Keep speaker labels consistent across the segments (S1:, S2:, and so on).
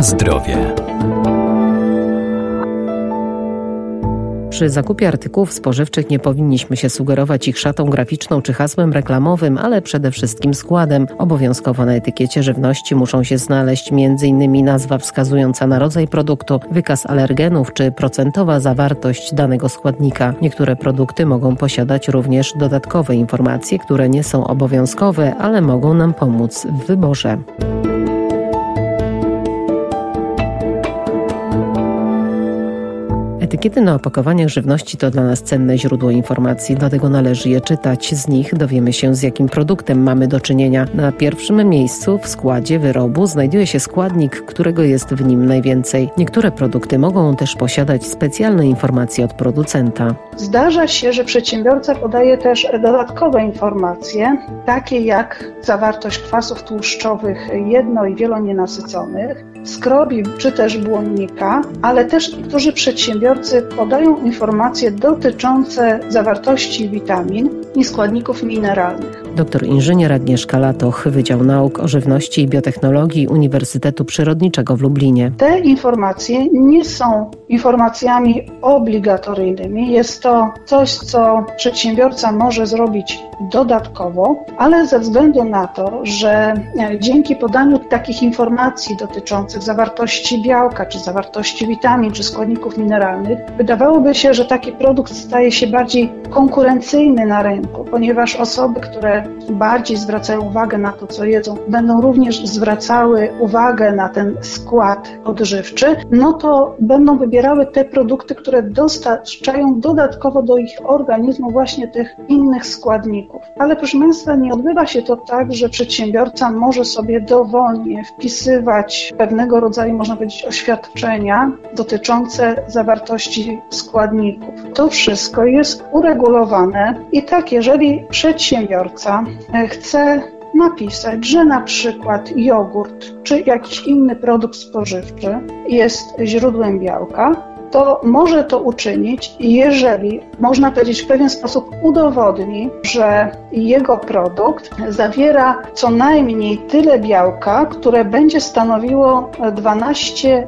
S1: Na zdrowie. Przy zakupie artykułów spożywczych nie powinniśmy się sugerować ich szatą graficzną czy hasłem reklamowym, ale przede wszystkim składem. Obowiązkowo na etykiecie żywności muszą się znaleźć m.in. nazwa wskazująca na rodzaj produktu, wykaz alergenów czy procentowa zawartość danego składnika. Niektóre produkty mogą posiadać również dodatkowe informacje, które nie są obowiązkowe, ale mogą nam pomóc w wyborze. Etykiety na opakowaniach żywności to dla nas cenne źródło informacji, dlatego należy je czytać. Z nich dowiemy się, z jakim produktem mamy do czynienia. Na pierwszym miejscu w składzie wyrobu znajduje się składnik, którego jest w nim najwięcej. Niektóre produkty mogą też posiadać specjalne informacje od producenta.
S2: Zdarza się, że przedsiębiorca podaje też dodatkowe informacje, takie jak zawartość kwasów tłuszczowych jedno- i wielonienasyconych, skrobi czy też błonnika, ale też niektórzy przedsiębiorcy podają informacje dotyczące zawartości witamin i składników mineralnych.
S1: Doktor inżynier Agnieszka Latoch, Wydział Nauk o Żywności i Biotechnologii Uniwersytetu Przyrodniczego w Lublinie.
S2: Te informacje nie są informacjami obligatoryjnymi. Jest to coś, co przedsiębiorca może zrobić dodatkowo, ale ze względu na to, że e, dzięki podaniu takich informacji dotyczących zawartości białka, czy zawartości witamin, czy składników mineralnych, wydawałoby się, że taki produkt staje się bardziej konkurencyjny na rynku, ponieważ osoby, które bardziej zwracają uwagę na to, co jedzą, będą również zwracały uwagę na ten skład odżywczy, no to będą wybierały te produkty, które dostarczają dodatkowo do ich organizmu właśnie tych innych składników. Ale proszę Państwa, nie odbywa się to tak, że przedsiębiorca może sobie dowolnie wpisywać pewnego rodzaju, można powiedzieć, oświadczenia dotyczące zawartości składników. To wszystko jest uregulowane i tak, jeżeli przedsiębiorca chce napisać, że na przykład jogurt czy jakiś inny produkt spożywczy jest źródłem białka, to może to uczynić, jeżeli można powiedzieć w pewien sposób udowodni, że jego produkt zawiera co najmniej tyle białka, które będzie stanowiło 12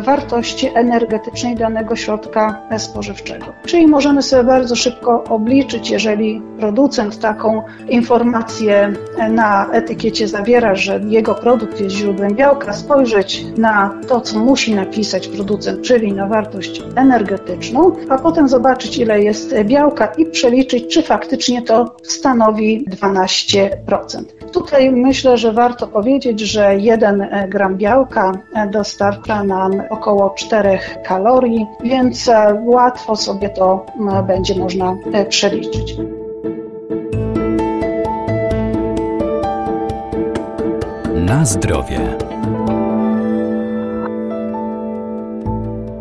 S2: wartości energetycznej danego środka spożywczego. Czyli możemy sobie bardzo szybko obliczyć, jeżeli producent taką informację na etykiecie zawiera, że jego produkt jest źródłem białka, spojrzeć na to, co musi napisać producent, czyli na wartość energetyczną, a potem zobaczyć, ile jest białka i przeliczyć, czy faktycznie to stanowi 12%. Tutaj myślę, że warto powiedzieć, że 1 gram białka dostarcza nam około 4 kalorii, więc łatwo sobie to będzie można przeliczyć.
S1: Na zdrowie.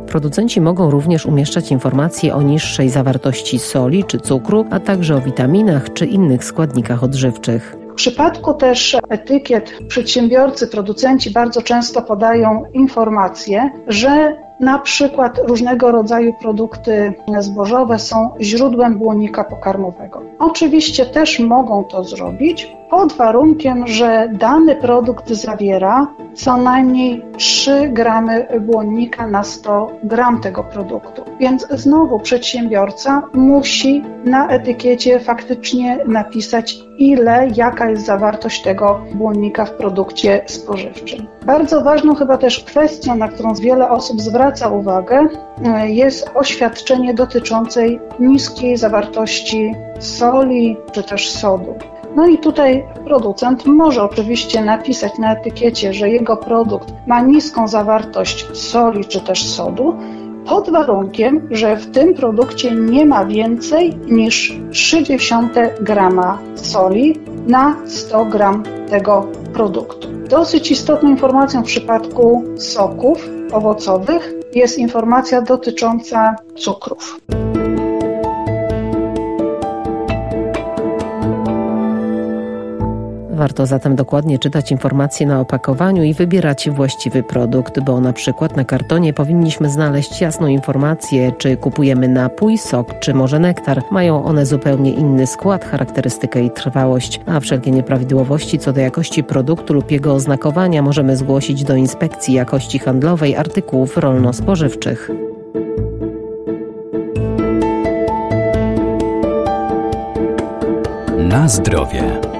S1: Producenci mogą również umieszczać informacje o niższej zawartości soli czy cukru, a także o witaminach czy innych składnikach odżywczych.
S2: W przypadku też etykiet przedsiębiorcy, producenci bardzo często podają informacje, że na przykład różnego rodzaju produkty zbożowe są źródłem błonnika pokarmowego. Oczywiście też mogą to zrobić pod warunkiem, że dany produkt zawiera co najmniej 3 gramy błonnika na 100 gram tego produktu. Więc znowu przedsiębiorca musi na etykiecie faktycznie napisać, ile, jaka jest zawartość tego błonnika w produkcie spożywczym. Bardzo ważną chyba też kwestią, na którą wiele osób zwraca uwagę, jest oświadczenie dotyczące niskiej zawartości soli czy też sodu. No i tutaj producent może oczywiście napisać na etykiecie, że jego produkt ma niską zawartość soli czy też sodu, pod warunkiem, że w tym produkcie nie ma więcej niż 0,3 grama soli na 100 gram tego produktu. Dosyć istotną informacją w przypadku soków owocowych jest informacja dotycząca cukrów.
S1: Warto zatem dokładnie czytać informacje na opakowaniu i wybierać właściwy produkt, bo na przykład na kartonie powinniśmy znaleźć jasną informację, czy kupujemy napój, sok, czy może nektar. Mają one zupełnie inny skład, charakterystykę i trwałość, a wszelkie nieprawidłowości co do jakości produktu lub jego oznakowania możemy zgłosić do Inspekcji Jakości Handlowej Artykułów Rolno-Spożywczych.
S3: Na zdrowie.